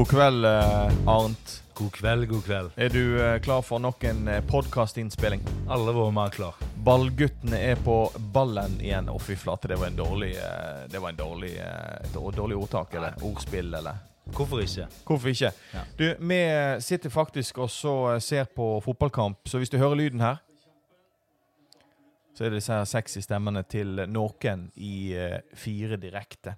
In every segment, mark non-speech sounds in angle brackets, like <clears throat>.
God kveld, eh, Arnt. God kveld, god kveld. Er du eh, klar for nok en eh, podkastinnspilling? Alle våre mer klar. Ballguttene er på ballen igjen. Å, fy flate, det var en dårlig Det var en dårlig, dårlig ordtak, eller ordspill, eller Hvorfor ikke? Hvorfor ikke? Ja. Du, vi sitter faktisk og ser på fotballkamp, så hvis du hører lyden her så er det disse her sexy stemmene til noen i fire direkte.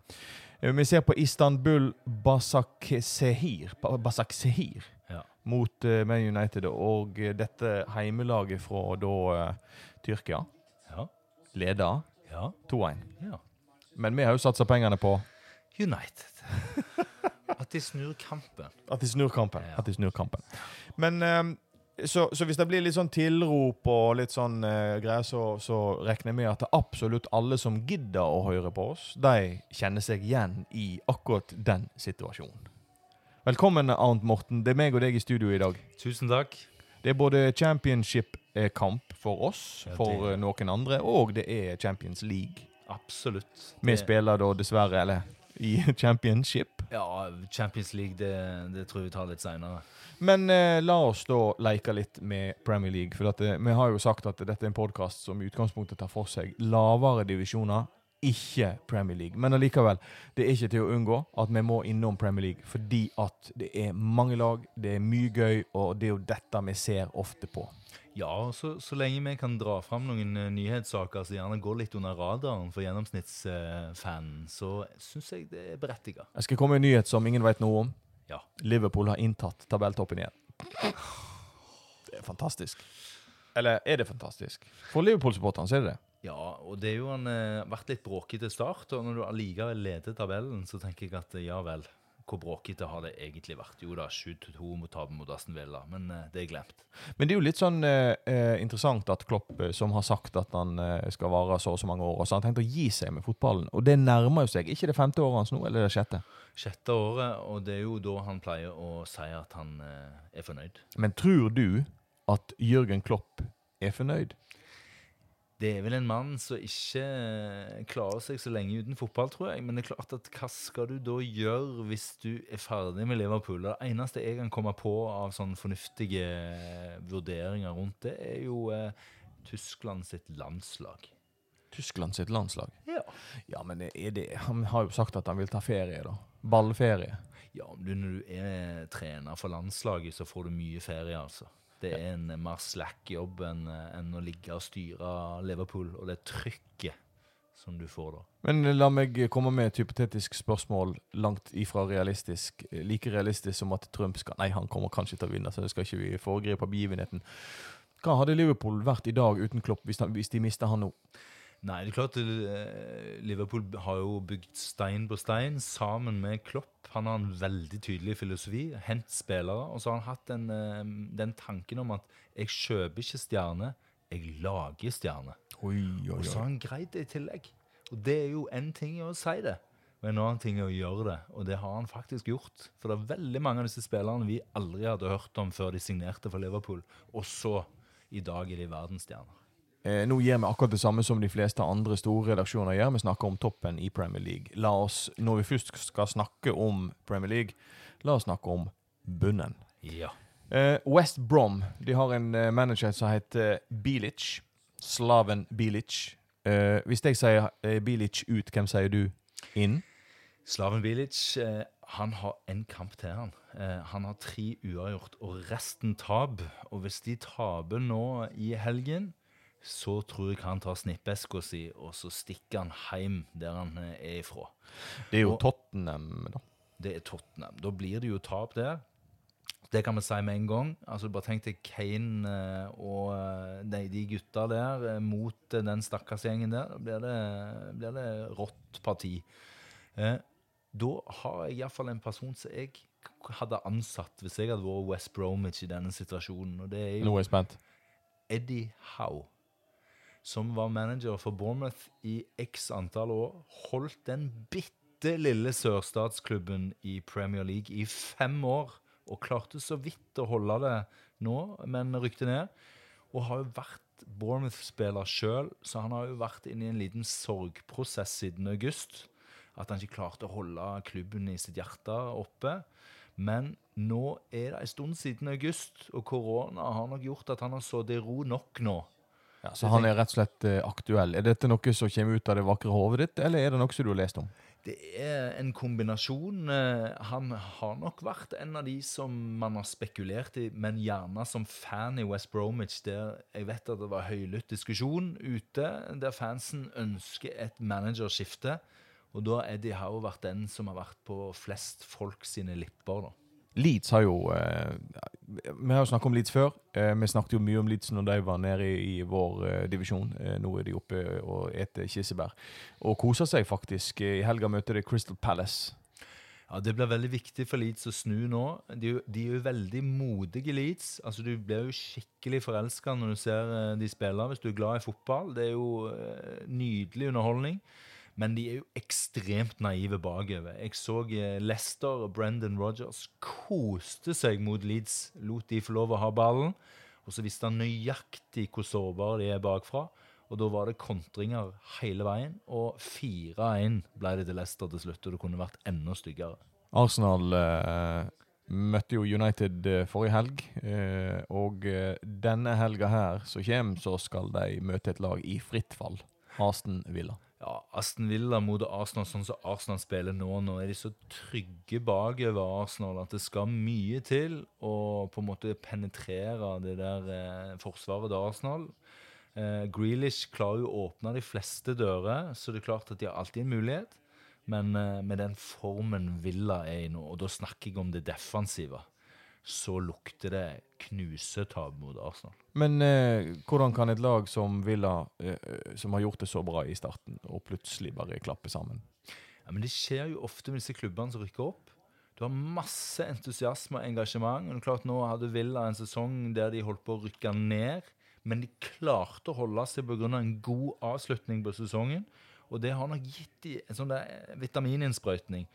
Eh, Vi ser på Istanbul Basaksehir, Ba- Basaksehir Ja. mot uh, Man United, og eh, dette heimelaget fra da uh, Tyrkia Ja. leder Ja. 2-1. ja. Men vi har jo satsa pengene på United. <laughs> At de snur kampen. At de snur kampen. At de snur kampen. Men ehm, så, så hvis det blir litt sånn tilrop og litt sånn uh, greier, så, så regner jeg med at absolutt alle som gidder å høre på oss, de kjenner seg igjen i akkurat den situasjonen. Velkommen, Arnt Morten. Det er meg og deg i studio i dag. Tusen takk. Det er både championship-kamp for oss, for eh, noen andre, og det er Champions League. Absolutt. Vi spiller da dessverre, eller i <laughs> championship. Ja, Champions League, det, det tror jeg vi tar litt seinere. Men eh, la oss da leke litt med Premier League. For at, eh, vi har jo sagt at dette er en podkast som i utgangspunktet tar for seg lavere divisjoner, ikke Premier League. Men allikevel, det er ikke til å unngå at vi må innom Premier League. Fordi at det er mange lag, det er mye gøy, og det er jo dette vi ser ofte på. Ja, så, så lenge vi kan dra fram noen eh, nyhetssaker som gjerne går litt under radaren for gjennomsnittsfanen, så syns jeg det er berettiga. Jeg skal komme med en nyhet som ingen vet noe om. Ja. Liverpool har inntatt tabelltoppen igjen. Det er fantastisk. Eller er det fantastisk? For Liverpool-supporterne så er det det. Ja, og det er jo en, eh, vært litt bråkete start, og når du allikevel leder tabellen, så tenker jeg at eh, ja vel, hvor bråkete har det egentlig vært? Jo da, 7-2 mot tapen mot Aston Villa, men eh, det er glemt. Men det er jo litt sånn eh, eh, interessant at Klopp, eh, som har sagt at han skal vare så og så mange år, og så har han tenkt å gi seg med fotballen. Og det nærmer jo seg. Ikke det femte året hans nå, eller det sjette. Sjette året, og det er jo da han pleier å si at han eh, er fornøyd. Men tror du at Jørgen Klopp er fornøyd? Det er vel en mann som ikke eh, klarer seg så lenge uten fotball, tror jeg. Men det er klart at hva skal du da gjøre hvis du er ferdig med Liverpool? Det eneste jeg kan komme på av sånne fornuftige eh, vurderinger rundt det, er jo eh, Tyskland sitt landslag. Tyskland sitt landslag. Ja. Ja, men det er det Han har jo sagt at han vil ta ferie, da. Ballferie. Ja, men du, når du er trener for landslaget, så får du mye ferie, altså. Det er en mer slack jobb enn en å ligge og styre Liverpool, og det trykket som du får da. Men la meg komme med et hypotetisk spørsmål langt ifra realistisk. Like realistisk som at Trump skal Nei, han kommer kanskje til å vinne, så det skal ikke vi foregripe begivenheten. Hva hadde Liverpool vært i dag uten Klopp, hvis, han, hvis de mister han nå? Nei, det er klart eh, Liverpool har jo bygd stein på stein sammen med Klopp. Han har en veldig tydelig filosofi. Hent spillere. Og så har han hatt den, eh, den tanken om at jeg kjøper ikke stjerne, jeg lager stjerne. Oi, oi, Og så har han greid det i tillegg. Og det er jo en ting å si det, og en annen ting er å gjøre det. Og det har han faktisk gjort. For det er veldig mange av disse spillerne vi aldri hadde hørt om før de signerte for Liverpool. Og så, i dag er de verdensstjerner. Eh, nå gjør vi akkurat det samme som de fleste andre store redaksjoner gjør. Vi snakker om toppen i Premier League. La oss, når vi først skal snakke om Premier League, la oss snakke om bunnen. Ja. Eh, West Brom de har en eh, manager som heter Bilic. Slaven Bilic. Eh, hvis jeg sier eh, Bilic ut, hvem sier du inn? Slaven Bilic eh, han har en kamp til, han. Eh, han har tre uavgjort, og resten tap. Og hvis de taper nå i helgen, så tror jeg han tar snippeska si, og så stikker han hjem der han eh, er ifra. Det er jo Og- Tottenham, da. Det er Tottenham. Da blir det jo tap der. Det kan vi si med en gang. Altså Bare tenk deg Kane eh, og eh, de, de gutta der mot den den stakkarsgjengen der. Da blir det, blir det rått parti. Eh, da har jeg iallfall en person som jeg hadde ansatt hvis jeg hadde vært West Bromwich i denne situasjonen. Og det er jo Nå er jeg spent. Eddie Howe, som var manager for Bournemouth i x antall år, holdt den bitte lille sørstatsklubben i Premier League i fem år, og klarte så vidt å holde det nå, men rykte ned. Og har jo vært Bournemouth-spiller sjøl, så han har jo vært inne i en liten sorgprosess siden august. At han ikke klarte å holde klubben i sitt hjerte oppe. Men nå er det en stund siden august, og korona har nok gjort at han har sittet i ro nok nå. Ja, så han er rett og slett eh, aktuell. Er dette noe som kommer ut av det vakre hodet ditt, eller er det noe som du har lest om? Det er en kombinasjon. Eh, Han har nok vært en av de som man har spekulert i, men gjerne som fan i West Bromwich, der jeg vet at det var høylytt diskusjon ute, der fansen ønsker et managerskifte. Og da har Eddie Howe vært den som har vært på flest folk sine lipper, da. Leeds har jo eh, Vi har jo snakket om Leeds før. Eh, vi snakket jo mye om Leeds når de var nede i, i vår eh, divisjon. Eh, nå er de oppe og eter kirsebær. Og koser seg faktisk. I helga møter de Crystal Palace. Ja, Det blir veldig viktig for Leeds å snu nå. De, de er jo veldig modige Leeds. Altså, Du blir jo skikkelig forelska når du ser eh, de spiller, hvis du er glad i fotball. Det er jo eh, nydelig underholdning. Men de er jo ekstremt naive bakover. Jeg så Lester Leicester og Brendan Rodgers koste seg mot Leeds. Lot de få lov å ha ballen. Og så visste han nøyaktig hvor sårbare de er bakfra. Og da var det kontringer hele veien. Og 4-1 ble det til Leicester til slutt, og det kunne vært enda styggere. Arsenal eh, møtte jo United eh, forrige helg. Eh, og eh, denne helga her som kommer, så skal de møte et lag i fritt fall. Aston Villa. Ja, Aston Villa mot Arsenal, sånn som Arsenal spiller nå. Nå er de så trygge bakover Arsenal at det skal mye til å på en måte penetrere det der eh, forsvaret til Arsenal. Eh, Grealish klarer jo å åpne de fleste dører, så det er klart at de har alltid en mulighet. Men eh, med den formen Villa er i nå, og da snakker jeg om det defensive, så lukter det knusetap mot Arsenal. Men eh, hvordan kan et lag som Villa, eh, eh, som har gjort det så bra i starten, og plutselig bare klappe sammen? Ja, men det skjer jo ofte med disse klubbene som rykker opp. Du har masse entusiasme og engasjement. Men klart Nå hadde Villa en sesong der de holdt på å rykke ned, men de klarte å holde seg pga. en god avslutning på sesongen. Og det har nok gitt de en sånn der vitamininnsprøytning.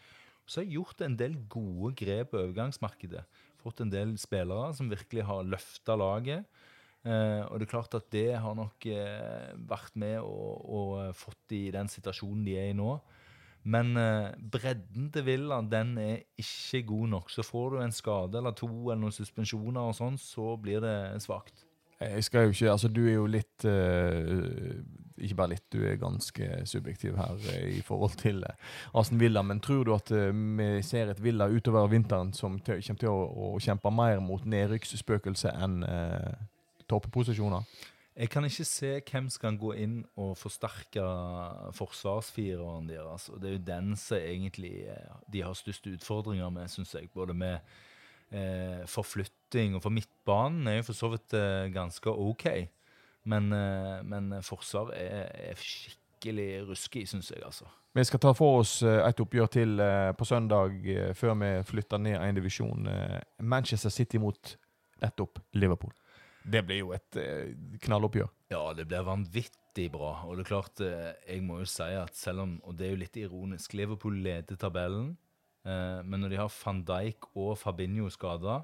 Så har jeg gjort en del gode grep på overgangsmarkedet. Fått en del spillere som virkelig har løfta laget. Eh, og det er klart at det har nok eh, vært med og, og fått i den situasjonen de er i nå. Men eh, bredden til Villa den er ikke god nok. Så får du en skade eller to eller noen suspensjoner, og sånn, så blir det svakt. Jeg skal jo ikke, altså Du er jo litt uh, Ikke bare litt, du er ganske subjektiv her uh, i forhold til uh, Aston Villa. Men tror du at vi ser et Villa utover vinteren som kommer til å, å kjempe mer mot nedrykksspøkelset enn topposisjoner? Jeg kan ikke se hvem som kan gå inn og forsterke forsvarsfireren deres. Og det er jo den som egentlig de har største utfordringer med, syns jeg. Både med eh, forflytting og for midtbanen er jo for så vidt eh, ganske OK. Men, eh, men forsvar er, er skikkelig ruskig, syns jeg, altså. Vi skal ta for oss eh, et oppgjør til på søndag, før vi flytter ned en divisjon. Manchester City mot nettopp Liverpool. Det blir jo et knalloppgjør. Ja, det blir vanvittig bra. Og det er klart, jeg må jo si at selv om Og det er jo litt ironisk. Liverpool leder tabellen, men når de har van Dijk og Fabinho skada,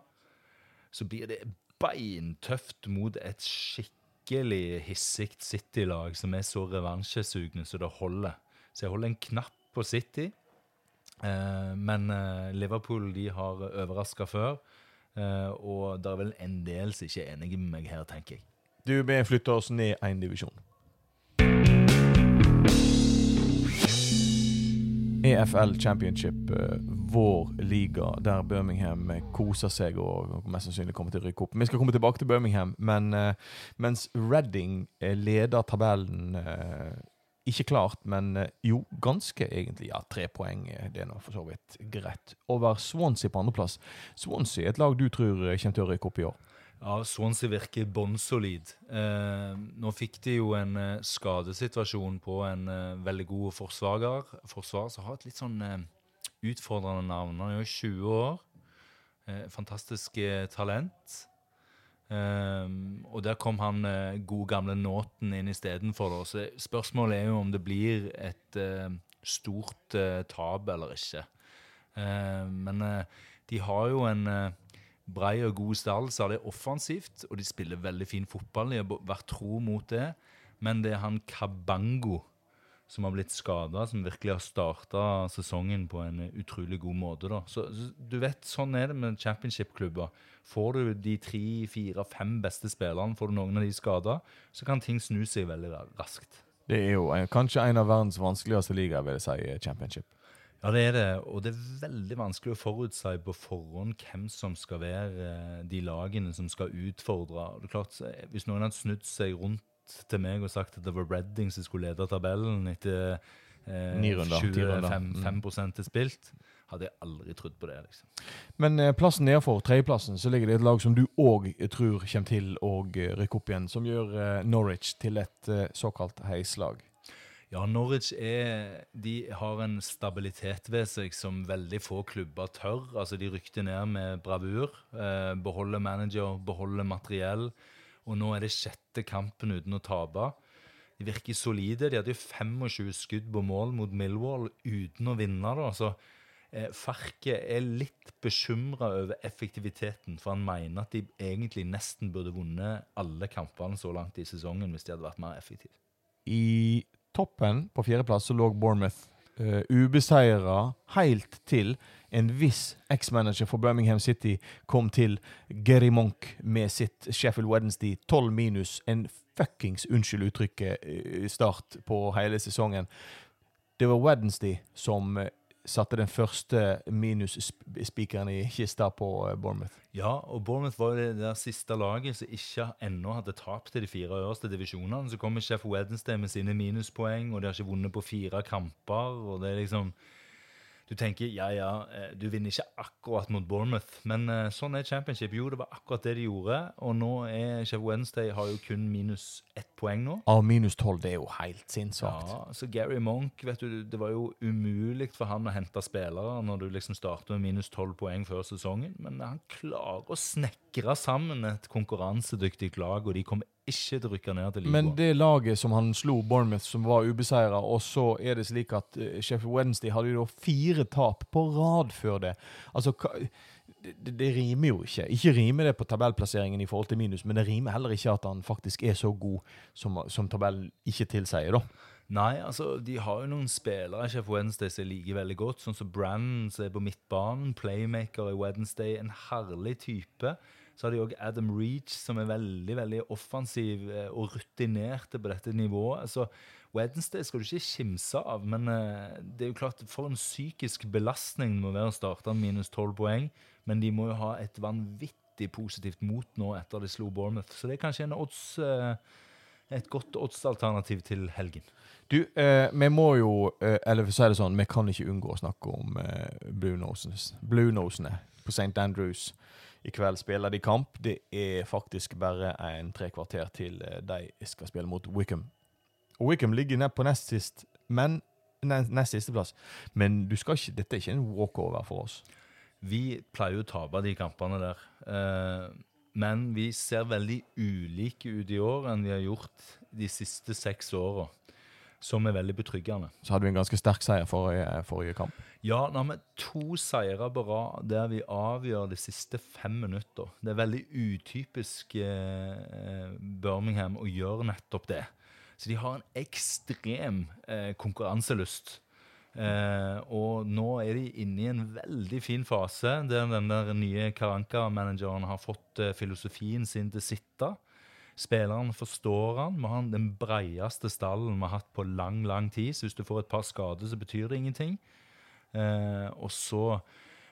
så blir det beintøft mot et skikkelig hissig City-lag som er så revansjesugne så det holder. Så jeg holder en knapp på City. Eh, men eh, Liverpool de har overraska før. Eh, og det er vel en del som ikke er enige med meg her, tenker jeg. Du, vi flytter oss ned en divisjon. EFL Championship, vår liga, der Birmingham koser seg og mest sannsynlig kommer til å rykke opp. Vi skal komme tilbake til Birmingham, men eh, mens Reading eh, leder tabellen eh, ikke klart, men jo, ganske egentlig. Ja, tre poeng, det er nå for så vidt greit. Over Swansea på andreplass. Swansea er et lag du tror kommer til å rykke opp i år. Ja, Swansea virker bånnsolid. Eh, nå fikk de jo en skadesituasjon på en veldig god forsvarer. Forsvarer som har et litt sånn eh, utfordrende navn. Han er jo 20 år. Eh, fantastisk eh, talent. Um, og der kom han eh, gode gamle Nåten inn istedenfor. Så spørsmålet er jo om det blir et eh, stort eh, tap eller ikke. Eh, men eh, de har jo en eh, brei og god stall, så er det offensivt, og de spiller veldig fin fotball. De har vært tro mot det. Men det er han Kabango som har blitt skada, som virkelig har starta sesongen på en utrolig god måte. da. Så, Du vet, sånn er det med championship-klubber. Får du de tre, fire, fem beste spillerne, får du noen av de skada, så kan ting snu seg veldig raskt. Det er jo en, kanskje en av verdens vanskeligste ligaer, vil jeg si, championship. Ja, det er det. Og det er veldig vanskelig å forutsi på forhånd hvem som skal være eh, de lagene som skal utfordre. Det er klart, eh, Hvis noen hadde snudd seg rundt til meg og sagt at det var Redding som skulle lede tabellen etter eh, Ni runder, ti runder. 25 5 er spilt, hadde jeg aldri trodd på det. liksom. Men eh, plassen nedenfor, tredjeplassen, så ligger det et lag som du òg tror kommer til å eh, rykke opp igjen, som gjør eh, Norwich til et eh, såkalt heislag. Ja, Norwich er, de har en stabilitet ved seg som veldig få klubber tør. Altså, De rykter ned med bravur. Eh, beholder manager, beholder materiell. Og nå er det sjette kampen uten å tape. De virker solide. De hadde jo 25 skudd på mål mot Millwall uten å vinne. da, så eh, Farke er litt bekymra over effektiviteten, for han mener at de egentlig nesten burde vunnet alle kampene så langt i sesongen hvis de hadde vært mer effektive. I toppen, på fjerdeplass, så lå Bournemouth uh, ubeseira helt til en viss eks-manager for Birmingham City kom til Gary Monk med sitt Sheffield Wednesday 12 minus. En fuckings, unnskyld uttrykket, uh, start på hele sesongen. Det var Wednesday som uh, satte den første minusspikeren i kista på uh, Bournemouth. Ja, og Bournemouth var det der siste laget som ikke ennå hadde tapt til de fire øverste divisjonene. Så kommer Chef Wednesday med sine minuspoeng, og de har ikke vunnet på fire kamper. og det er liksom... Du tenker ja, ja, eh, du vinner ikke akkurat mot Bournemouth, men uh, sånn er championship. Jo, det var akkurat det de gjorde, og nå er Chef Wednesday har jo kun minus ett poeng nå. Av minus 12, det er jo helt sinnssvakt. Ja, så Gary Monk, vet du, det var jo umulig for han å hente spillere når du liksom starter med minus 12 poeng før sesongen, men han klarer å snekre sammen et konkurransedyktig lag, og de kommer ikke til å rykke ned til Men det laget som han slo, Bournemouth, som var ubeseira, og så er det slik at eh, Sheffield Wednesday hadde jo fire tap på rad før det. Altså, hva- det, det- rimer jo ikke. Ikke rimer det på tabellplasseringen i forhold til minus, men det rimer heller ikke at han faktisk er så god som, som tabellen ikke tilsier, da. Nei, altså, de har jo noen spillere Chef Wednesday som jeg liker veldig godt, sånn som Brann, som er på midtbanen, playmaker i Wednesday, en herlig type. Så har de òg Adam Reach, som er veldig veldig offensiv eh, og rutinerte på dette nivået. Så Wednesday skal du ikke kimse av, men eh, det er jo klart for en psykisk belastning det må være å starte minus 12 poeng. Men de må jo ha et vanvittig positivt mot nå etter de slo Bournemouth. Så det er kanskje odds, eh, et godt oddsalternativ til helgen. Du, eh, vi må jo eh, Eller for å si det sånn, vi kan ikke unngå å snakke om eh, Blue Nosene. Blue på St. Andrews. I kveld spiller de kamp. Det er faktisk bare en tre kvarter til eh, de skal spille mot Wickham. Og Wickham ligger ned på nest sist, men nest sisteplass. Men du skal ikke, dette er ikke en walkover for oss. Vi pleier jo å tape de kampene der. Eh, men vi ser veldig ulike ut i år enn vi har gjort de siste seks åra. Som er veldig betryggende. Så hadde vi en ganske sterk seier forrige, forrige kamp. Ja, nå har vi to seire på rad der vi avgjør de siste fem minutter. Det er veldig utypisk eh, Birmingham å gjøre nettopp det. Så de har en ekstrem eh, konkurranselyst. Eh, og nå er de inne i en veldig fin fase der den der nye Karanka-manageren har fått eh, filosofien sin til sitte. Spilleren forstår han. Vi har den breieste stallen vi har hatt på lang, lang tid. Så hvis du får et par skader, så betyr det ingenting. Eh, og så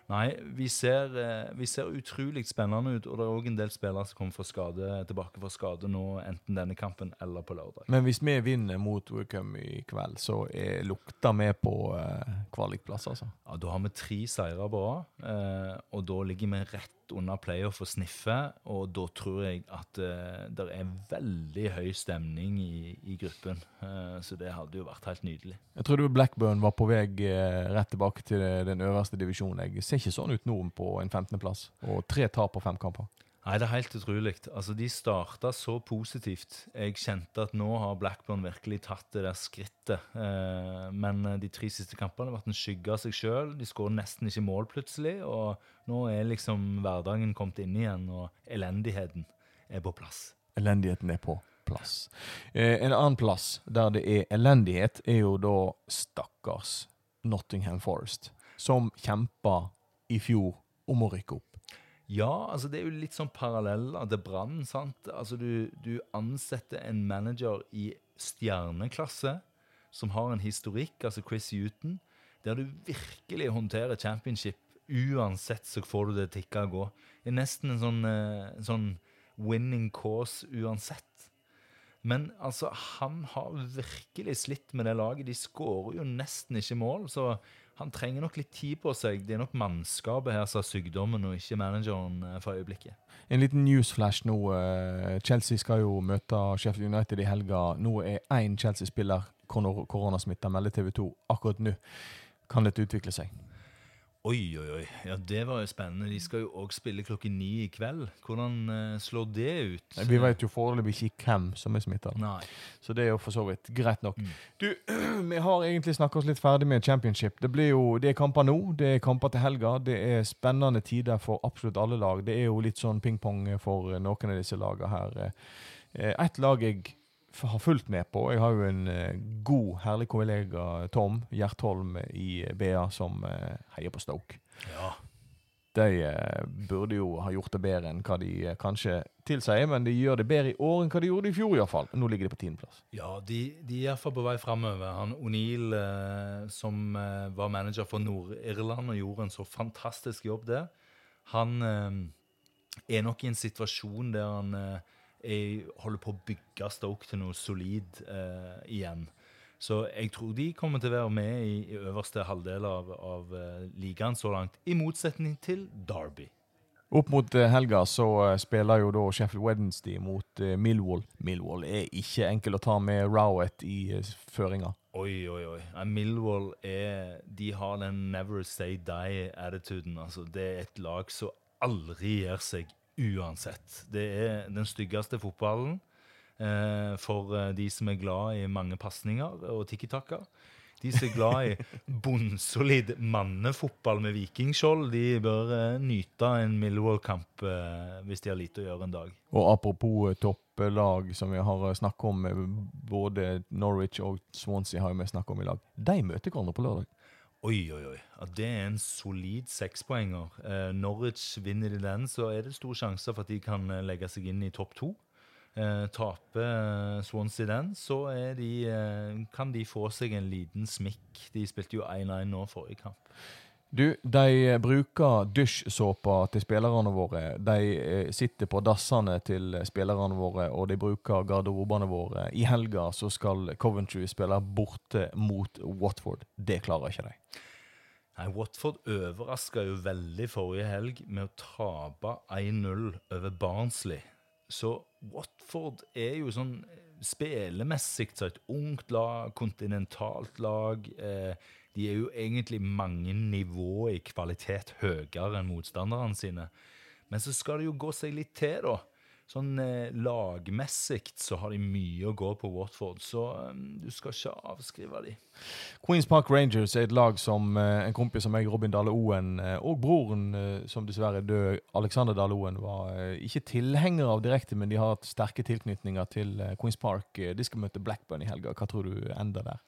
Nei, vi ser, eh, vi ser utrolig spennende ut, og det er òg en del spillere som kommer skade, tilbake fra skade nå, enten denne kampen eller på lørdag. Men hvis vi vinner mot Wickham i kveld, så er lukta vi på eh, kvalikplass, altså. Ja, Da har vi tre seire på rad, eh, og da ligger vi rett under playoff og sniffer. Og da tror jeg at uh, det er veldig høy stemning i, i gruppen. Uh, så det hadde jo vært helt nydelig. Jeg trodde Blackburn var på vei uh, rett tilbake til den øverste divisjonen. Jeg ser ikke sånn ut nå på en 15.-plass, og tre tap på fem kamper. Nei, det er helt utrolig. Altså, De starta så positivt. Jeg kjente at nå har Blackburn virkelig tatt det der skrittet. Eh, men eh, de tre siste kampene har vært en skygge av seg sjøl. De skårer nesten ikke mål plutselig. Og nå er liksom hverdagen kommet inn igjen, og elendigheten er på plass. Elendigheten er på. plass. Eh, en annen plass der det er elendighet, er jo da stakkars Nottingham Forest, som kjempa i fjor om å rykke opp. Ja, altså det er jo litt sånn paralleller til Brann. Altså du, du ansetter en manager i stjerneklasse som har en historikk, altså Chris Huton, der du virkelig håndterer championship. Uansett så får du det tikke og gå. Det er nesten en sånn, eh, en sånn winning cause uansett. Men altså, han har virkelig slitt med det laget. De skårer jo nesten ikke mål, så han trenger nok litt tid på seg. Det er nok mannskapet her som har sykdommen, og ikke manageren eh, for øyeblikket. En liten newsflash nå. eh, Chelsea skal jo møte Sheffield United i helga. Nå er én Chelsea-spiller kor- koronasmitta, melder TV 2 akkurat nå. Kan dette utvikle seg? Oi, oi, oi. Ja, Det var jo spennende. De skal jo òg spille klokken ni i kveld. Hvordan uh, slår det ut? Vi vet jo foreløpig ikke hvem som er smitta, så det er jo for så vidt greit nok. Mm. Du, <clears throat> vi har egentlig snakka oss litt ferdig med championship. Det blir jo, det er kamper nå, det er kamper til helga. Det er spennende tider for absolutt alle lag. Det er jo litt sånn ping-pong for noen av disse lagene her. Eh, Et lag jeg har fulgt med på. Jeg har jo en eh, god, herlig kollega, Tom Gjertholm i BA, som eh, heier på Stoke. Ja. De eh, burde jo ha gjort det bedre enn hva de eh, kanskje tilsier, men de gjør det bedre i år enn hva de gjorde i fjor, iallfall. Nå ligger de på tiendeplass. Ja, de, de er iallfall på vei framover. Han O'Neill, eh, som eh, var manager for Nord-Irland og gjorde en så fantastisk jobb der, han eh, er nok i en situasjon der han er, holder på å bygge Stoke til noe solid eh, igjen. Så jeg tror de kommer til å være med i, i øverste halvdel av, av uh, ligaen så langt, i motsetning til Derby. Opp mot eh, helga så eh, spiller jo da Sheffield Wednesday mot Millwall. Millwall er ikke enkel å ta med Rowett i føringa. Oi, oi, oi. Millwall er De har den never say die-attituden. Altså, det er et lag som aldri gir seg uansett. Det er den styggeste fotballen eh, for eh, de som er glad i mange pasninger og tikki-takka. De som er glad i <laughs> bunnsolid mannefotball med vikingskjold, de bør eh, nyte en Millwall-kamp eh, hvis de har lite å gjøre en dag. Og apropos eh, topplag som vi har snakket om, eh, både Norwich og Swansea har vi snakket om i lag. De møter hverandre på lørdag. Oi, oi, oi. Ja, det er en solid sekspoenger. Eh, Norwich vinner de den, så er det stor sjanse for at de kan eh, legge seg inn i topp to. Eh, taper eh, Swansea den, så er de, eh, kan de få seg en liten smikk. De spilte jo 1-1 nå forrige kamp. Du, de eh, bruker dusjsåpa til spillerne våre. De eh, sitter på dassene til spillerne våre, og de bruker garderobene våre. I helga så skal Coventry spille borte mot Watford. Det klarer ikke de. Nei, Watford overraska jo veldig forrige helg med å tape 1-0 over Barnsley. Så Watford er jo sånn spillemessig så et ungt lag, kontinentalt lag. Eh, de er jo egentlig mange nivåer i kvalitet høyere enn motstanderne sine. Men så skal det jo gå seg litt til, da. Sånn eh, lagmessig så har de mye å gå på Watford, så um, du skal ikke avskrive de. Queens Park Rangers er et lag som eh, en kompis som meg, Robin Dale Oen, eh, og broren, eh, som dessverre er død, Alexander Dale Oen, var eh, ikke tilhenger av direkte, men de har hatt sterke tilknytninger til Queens Park. De skal møte Blackburn i helga. Hva tror du ender der?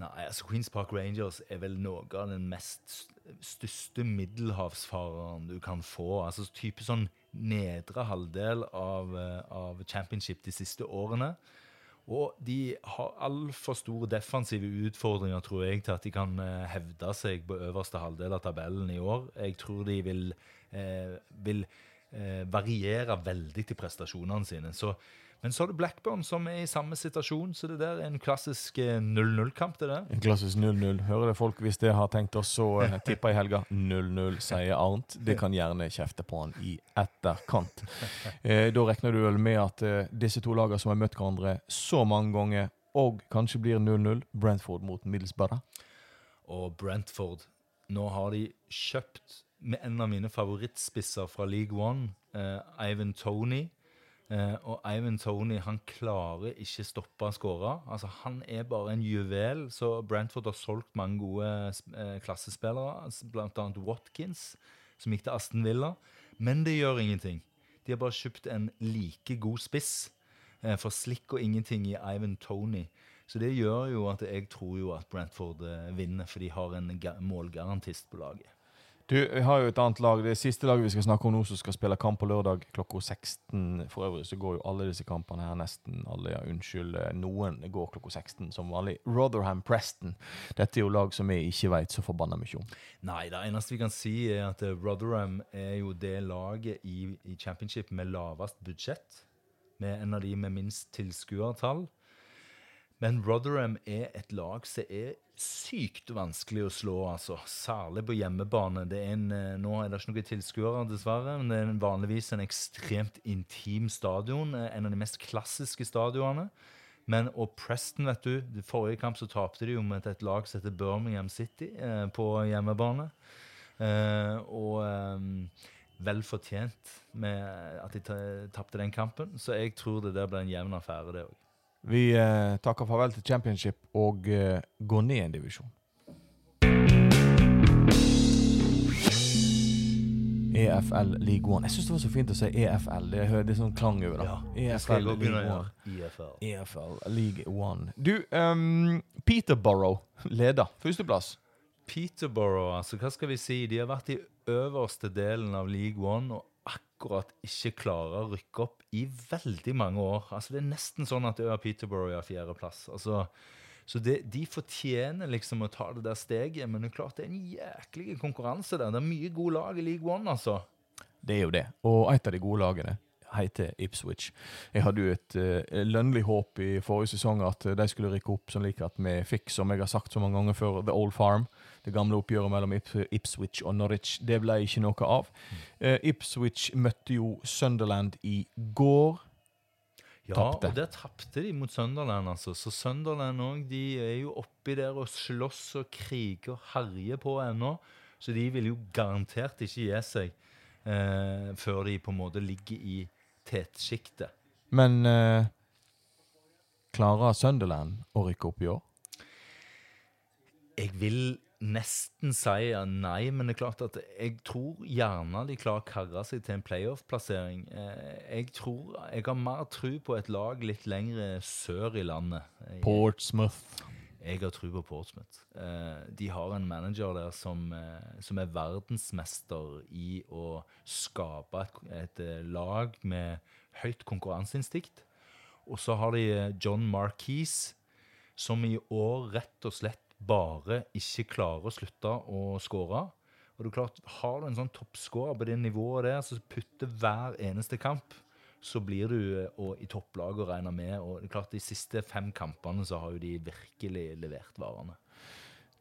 Nei, altså Queens Park Rangers er vel noe av den mest største middelhavsfareren du kan få. Altså type sånn nedre halvdel av, eh, av championship de siste årene. Og de har altfor store defensive utfordringer, tror jeg, til at de kan eh, hevde seg på øverste halvdel av tabellen i år. Jeg tror de vil, eh, vil eh, variere veldig til prestasjonene sine. Så, men så har du Blackburn, som er i samme situasjon, så det der er en klassisk eh, 0-0-kamp. det der. En klassisk 0-0. Hører det folk hvis det har tenkt oss å eh, <laughs> tippe i helga? 0-0, sier Arnt. Det kan gjerne kjefte på han i etterkant. Eh, da regner du vel med at eh, disse to lagene som har møtt hverandre så mange ganger, og kanskje blir 0-0, Brentford mot Middlesbrough. Og Brentford Nå har de kjøpt med en av mine favorittspisser fra League One, eh, Ivan Tony. Eh, og Ivan Tony han klarer ikke stoppe å skåre. Altså, han er bare en juvel. Så Brentford har solgt mange gode eh, klassespillere, bl.a. Watkins, som gikk til Aston Villa. Men det gjør ingenting. De har bare kjøpt en like god spiss. eh, for slikk og ingenting i Ivan Tony. Så det gjør jo at jeg tror jo at Brentford eh, vinner, for de har en ga- målgarantist på laget. Du, vi har jo et annet lag. Det siste laget vi skal snakke om nå, som skal spille kamp på lørdag klokka 16. For øvrig så går jo alle disse kampene her, nesten alle, ja, unnskyld, eh, noen går klokka 16 som vanlig. Rotherham Preston. Dette er jo lag som vi ikke veit så forbanna mye om. Nei, det eneste vi kan si, er at eh, Rotherham er jo det laget i, i championship med lavest budsjett. Med en av de med minst tilskuertall. Men Rotherham er et lag som er sykt vanskelig å slå, altså. Særlig på hjemmebane. Er en, eh, nå er det ikke noen tilskuere, dessverre, men det er vanligvis en ekstremt intim stadion. eh, En av de mest klassiske stadionene. Men og Preston, vet du I forrige kamp så tapte de jo med et lag som heter Birmingham City eh, på hjemmebane. Eh, og eh, vel fortjent med at de tapte den kampen. Så jeg tror det der blir en jevn affære, det òg. Vi eh, takker farvel til championship og eh, går ned en divisjon. EFL League One. Jeg syns det var så fint å si EFL. Det er, det er sånn klang over det. Ja, EFL League One. gjøre. EFL League One. Du, um, Peterborough leder. Førsteplass. Peterborough, altså hva skal vi si? De har vært i øverste delen av League One og akkurat ikke klarer å rykke opp i veldig mange år. Altså Det er nesten sånn at Øya Peterborough er fjerdeplass. Altså, så det, de fortjener liksom å ta det der steget, men det er klart det er en jæklig konkurranse der. Det er mye gode lag i League One, altså. Det er jo det. Og et av de gode lagene heter Ipswich. Jeg hadde jo et uh, lønnlig håp i forrige sesong at eh, de skulle rykke opp, sånn like at vi fikk, som jeg har sagt så mange ganger før, The Old Farm. Det gamle oppgjøret mellom Ipswich og Norwich. Det ble ikke noe av. Eh, Ipswich møtte jo Sunderland i går. Ja, Tappte. og der tapte de mot Sunderland, altså. Så Sunderland òg, de er jo oppi der og slåss og kriger og herjer på ennå. Så de vil jo garantert ikke gi seg eh, før de på en måte ligger i tetsjiktet. Men eh, klarer Sunderland å rykke opp i år? Jeg vil nesten si nei, men det er klart at jeg tror gjerne de klarer å karre seg til en playoff-plassering. Eh, jeg tror Jeg har mer tro på et lag litt lenger sør i landet. Jeg- Portsmouth. Jeg har tro på Portsmouth. Eh, de har en manager der som, eh, som er verdensmester i å skape et, et lag med høyt konkurranseinstinkt. Og så har de John Marquise, som i år rett og slett bare ikke klarer å slutte å skåre. Og det er klart, Har du en sånn toppskårer på det nivået der, som putter hver eneste kamp, så blir du eh, i topplaget og regner med. Og det er klart, De siste fem kampene så har jo de virkelig levert varene.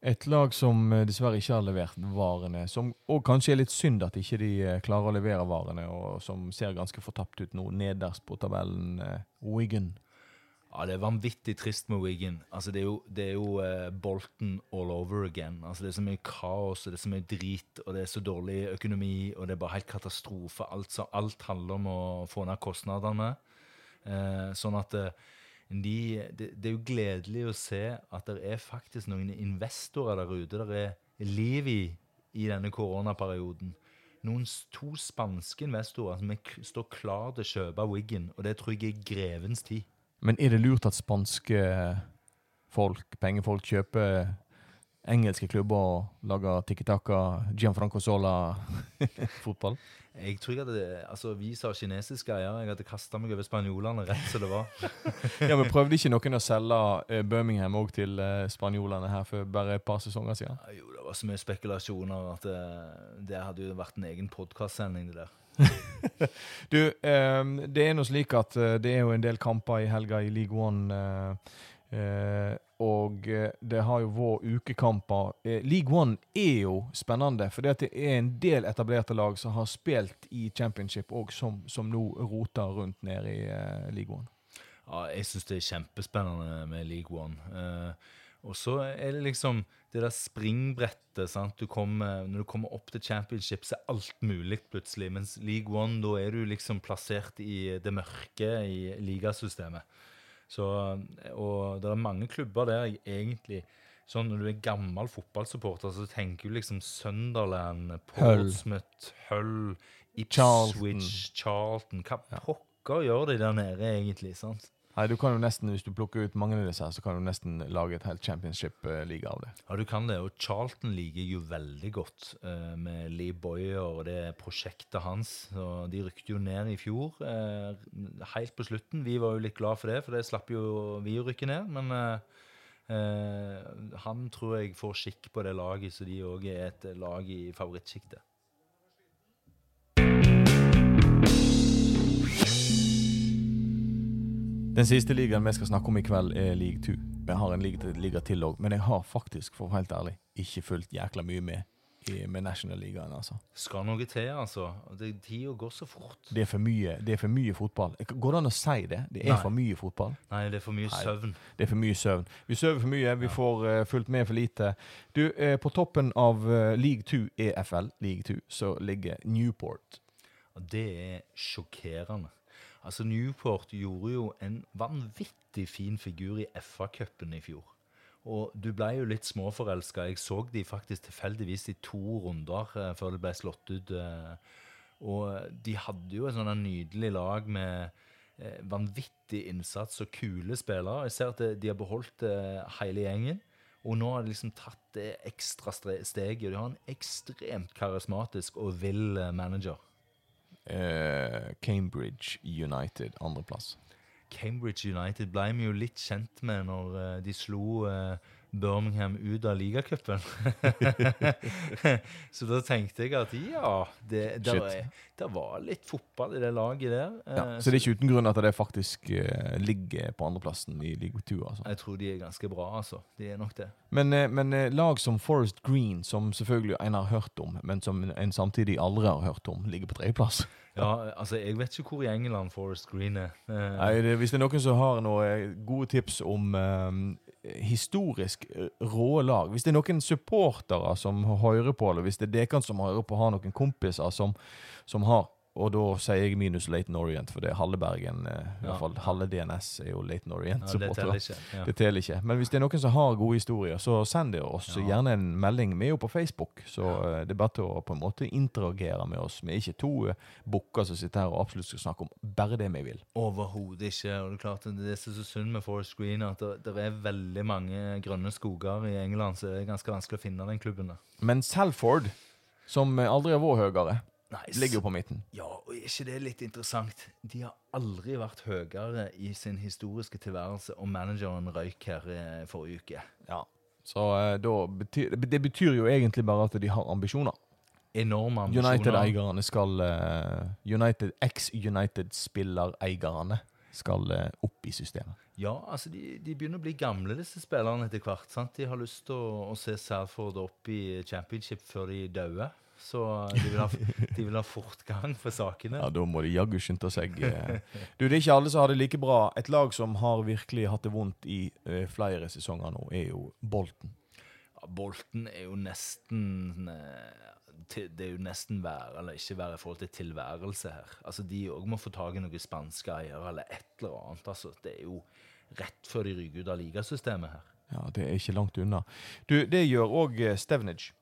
Et lag som eh, dessverre ikke har levert varene, som og kanskje er litt synd at ikke de ikke klarer å levere varene, og som ser ganske fortapt ut nå, nederst på tabellen, eh, Wigan. Ja, Det er vanvittig trist med Wiggen. Altså, det er jo, det er jo uh, Bolton all over again. Altså, Det er så mye kaos, og det er så mye drit, og det er så dårlig økonomi, og det er bare helt katastrofe. Alt, så, alt handler om å få ned kostnadene. Uh, sånn at uh, de, det, det er jo gledelig å se at det er faktisk noen investorer der ute. Det er liv i i denne koronaperioden. Noen to spanske investorer som er, står klar til å kjøpe Wiggen, og det tror jeg er grevens tid. Men er det lurt at spanske folk, pengefolk, kjøper engelske klubber og lager tikki-taka, Gianfranco Sola-fotball? <laughs> Jeg tror jeg hadde, altså Vi sa kinesiske eiere. Jeg hadde kasta meg over spanjolene rett som det var. <laughs> ja, men Prøvde ikke noen å selge eh, Birmingham òg til eh, spanjolene her for bare et par sesonger siden? Ja, Jo, det var så mye spekulasjoner at det, det hadde jo vært en egen podkastsending, det der. <laughs> Du, eh, det er nå slik at eh, det er jo en del kamper i helga i League One. Eh, og det har jo vært ukekamper. Eh, League One er jo spennende, for det er en del etablerte lag som har spilt i championship, og som, som nå roter rundt nede i eh, League One. Ja, jeg syns det er kjempespennende med League One. Eh, og så er det liksom det der springbrettet. sant? Du kommer, når du kommer opp til championship, så er alt mulig plutselig. Mens League One, da er du liksom plassert i det mørke i ligasystemet. Så, og det er mange klubber der jeg egentlig Sånn Når du er gammel fotballsupporter, så tenker du liksom Sunderland, Portsmouth, Hull, Ipswich, Charlton. Hva pokker gjør de der nede, egentlig? sant? Nei, du kan jo nesten, Hvis du plukker ut mange av disse, her, så kan du nesten lage et helt championship-liga av det. Ja, du kan det. Og Charlton liker jo veldig godt eh, med Lee Boyer og det prosjektet hans. Og de rykte jo ned i fjor, eh, helt på slutten. Vi var jo litt glad for det, for det slapp jo vi å rykke ned. Men eh, eh, han tror jeg får skikk på det laget, så de òg er et lag i favorittsjiktet. Den siste ligaen vi skal snakke om i kveld, er league 2. Vi har en liga, liga til òg, men jeg har faktisk, for å være helt ærlig, ikke fulgt jækla mye med i, med National-ligaen. altså. Skal noe til, altså. Det- Tida går så fort. Det er for mye, det er for mye fotball. Går det an å si det? Det er Nei. for mye fotball. Nei, det er for mye Nei. søvn. Det er for mye søvn. Vi sover for mye, vi Ja. får uh, fulgt med for lite. Du, uh, På toppen av uh, league 2, EFL, league 2, så ligger Newport. Det er sjokkerende. Altså, Newport gjorde jo en vanvittig fin figur i FA-cupen i fjor. Og du ble jo litt småforelska. Jeg så de faktisk tilfeldigvis i to runder eh, før det ble slått ut. eh, og de hadde jo et sånn nydelig lag med eh, vanvittig innsats og kule spillere. Jeg ser at de har beholdt eh, hele gjengen. Og nå har de liksom tatt det ekstra steget. De har en ekstremt karismatisk og vill eh, manager. Eh, Cambridge United, andreplass. Cambridge United ble vi jo litt kjent med når eh, de slo eh, Birmingham ut av ligacupen. <laughs> så da tenkte jeg at ja, det, der, er- der var litt fotball i det laget der. Ja, Eh, så det er ikke uten grunn at det faktisk uh, ligger på andreplassen i league 2. altså. Jeg tror de er ganske bra, altså. De er nok det. Men, eh, men lag som Forest Green, som selvfølgelig en har hørt om, men som en samtidig aldri har hørt om, ligger på tredjeplass. <laughs> Ja, altså, jeg vet ikke hvor i England Forest Green er. Nei, det, Hvis det er noen som har noen gode tips om historisk eh, rå lag. Hvis det er noen supportere som hører på, eller hvis det er dere som hører på, har noen kompiser som, som har og da sier jeg minus Laton Orient, for det er halve Bergen, eh, i Ja. hvert fall halve DNS er jo Laton ja, det teller ikke. Ja. Det teller ikke. Men hvis det er noen som har gode historier, så send det oss. Gjerne en melding. Vi er jo på Facebook, så eh, det er bare til å på en måte interagere med oss. Vi er ikke to uh, bukker som sitter her og absolutt skal snakke om bare det vi vil. Overhodet ikke. og Det er klart det er så synd med Forest Green at det, det er veldig mange grønne skoger i England, så det er ganske vanskelig å finne den klubben. der. Men Salford, som eh, aldri har vært høyere, Nei, ligger jo på midten. Ja, og er ikke det litt interessant? De har aldri vært høyere i sin historiske tilværelse, og manageren røyk her eh, forrige uke. Ja. Så eh, da betyr, det betyr jo egentlig bare at de har ambisjoner. Enorme ambisjoner. United-eierne skal eh, United, Ex-United-spillereierne skal eh, opp i systemet. Ja, altså de, de begynner å bli gamle, disse spillerne etter hvert. sant? De har lyst til å, å se Salford opp i championship før de dauer. Så de vil, ha, de vil ha fortgang for sakene. Ja, Da må de jaggu skynde seg. eh. Du, Det er ikke alle som har det like bra. Et lag som har virkelig hatt det vondt i eh, flere sesonger nå, er jo Bolten. Ja, Bolten er jo nesten eh, Det er jo nesten være eller ikke være i forhold til tilværelse her. Altså De òg må få tak i noen spanske eiere eller et eller annet. altså Det er jo rett før de ryker ut av ligasystemet her. Ja, Det er ikke langt unna. Du, Det gjør òg Stevenage.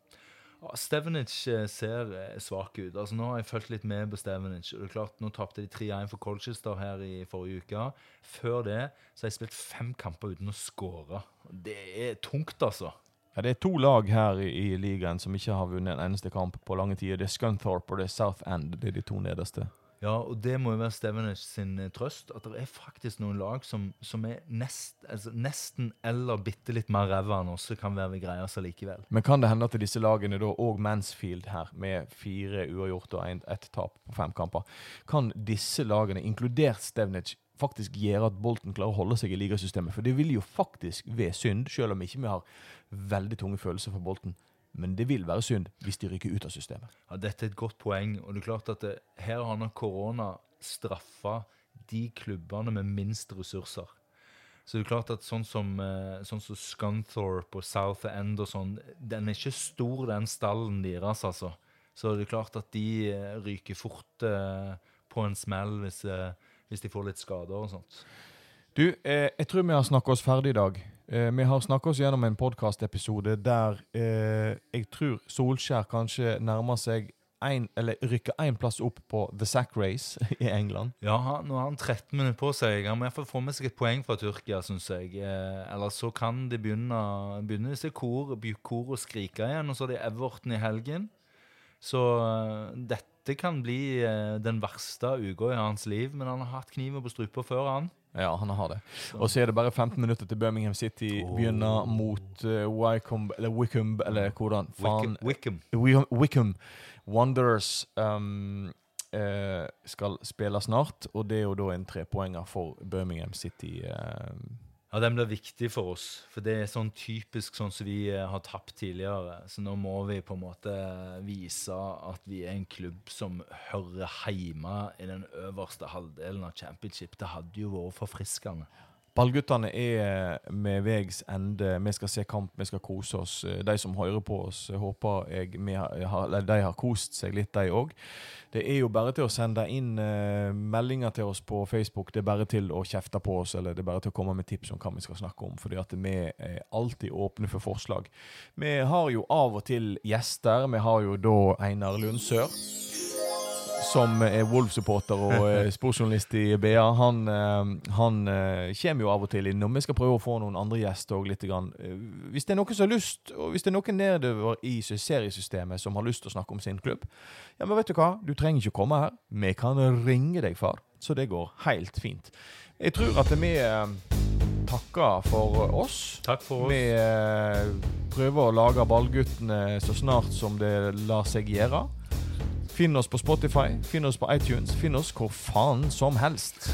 Ja, Stevenage eh, ser eh, svak ut. Altså Nå har jeg fulgt litt med på Stevenage. og det er klart Nå tapte de 3-1 for Colchester her i forrige uke. Før det så har jeg spilt fem kamper uten å skåre. Det er tungt, altså. Ja, Det er to lag her i, i ligaen som ikke har vunnet en eneste kamp på lange tider. Det er Scunthorpe og det er South End. Det er de to nederste. Ja, og det må jo være Stevenage sin eh, trøst. At det er faktisk noen lag som, som er nest, altså nesten eller bitte litt mer ræva enn oss, kan være ved greia seg likevel. Men kan det hende at disse lagene da, og Mansfield her, med fire uavgjort og ett tap på fem kamper, kan disse lagene, inkludert Stevenage, faktisk gjøre at Bolten klarer å holde seg i ligasystemet? For det vil jo faktisk være synd, selv om ikke vi har veldig tunge følelser for Bolten. Men det vil være synd hvis de ryker ut av systemet. Ja, Dette er et godt poeng. og det er klart at det, Her har nok korona straffa de klubbene med minst ressurser. Så det er klart at sånn som, eh, sånn som Scunthorpe og South End og sånn, den er ikke stor, den stallen deres, altså. Så det er klart at de eh, ryker fort eh, på en smell hvis, eh, hvis de får litt skader og sånt. Du, eh, jeg tror vi har snakka oss ferdig i dag. Eh, vi har snakka oss gjennom en podkastepisode der eh, jeg tror Solskjær kanskje nærmer seg en, eller rykker én plass opp på The Sack Race <laughs> i England. Ja, nå har han 13 minutter på seg. Han må i hvert fall få med seg et poeng fra Tyrkia, syns jeg. Eh, ellers så kan de begynne, begynne disse kor, kor og skrike igjen. Og så har de Everton i helgen. Så eh, dette kan bli eh, den verste uka i hans liv. Men han har hatt kniven på strupa før, han. Ja, han har det. Og så er det bare 15 minutter til Birmingham City begynner mot uh, Wycombe, eller Wickham, eller hvordan faen Wickham. Wickham Wanderers um, uh, skal spille snart, og det er jo da en trepoenger for Birmingham City. eh, Ja, Den blir viktig for oss, for det er sånn typisk sånn som vi eh, har tapt tidligere. Så nå må vi på en måte vise at vi er en klubb som hører hjemme i den øverste halvdelen av championship. Det hadde jo vært forfriskende. Ballguttene er med veis ende. Vi skal se kamp, vi skal kose oss. De som hører på oss, håper jeg har, de har kost seg litt, de òg. Det er jo bare til å sende inn eh, meldinger til oss på Facebook. Det er bare til å kjefte på oss, eller det er bare til å komme med tips om hva vi skal snakke om. fordi at vi er alltid åpne for forslag. Vi har jo av og til gjester. Vi har jo da Einar Lundsør som er Wolf-supporter og <laughs> eh, sportsjournalist i BA, han, eh, han eh, kommer jo av og til innom. Vi skal prøve å få noen andre gjester òg. Grann. Eh, Hvis det er noen som har lyst, og hvis det er noen nedover i seriesystemet som har lyst til å snakke om sin klubb, ja, men vet du hva? Du trenger ikke komme her. Vi kan ringe deg, far. Så det går helt fint. Jeg tror at vi takker for oss. Takk for oss. Vi prøver å lage Ballguttene så snart som det lar seg gjøre. Finn oss på Spotify, finn oss på iTunes, finn oss hvor faen som helst.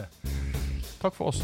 <laughs> Takk for oss.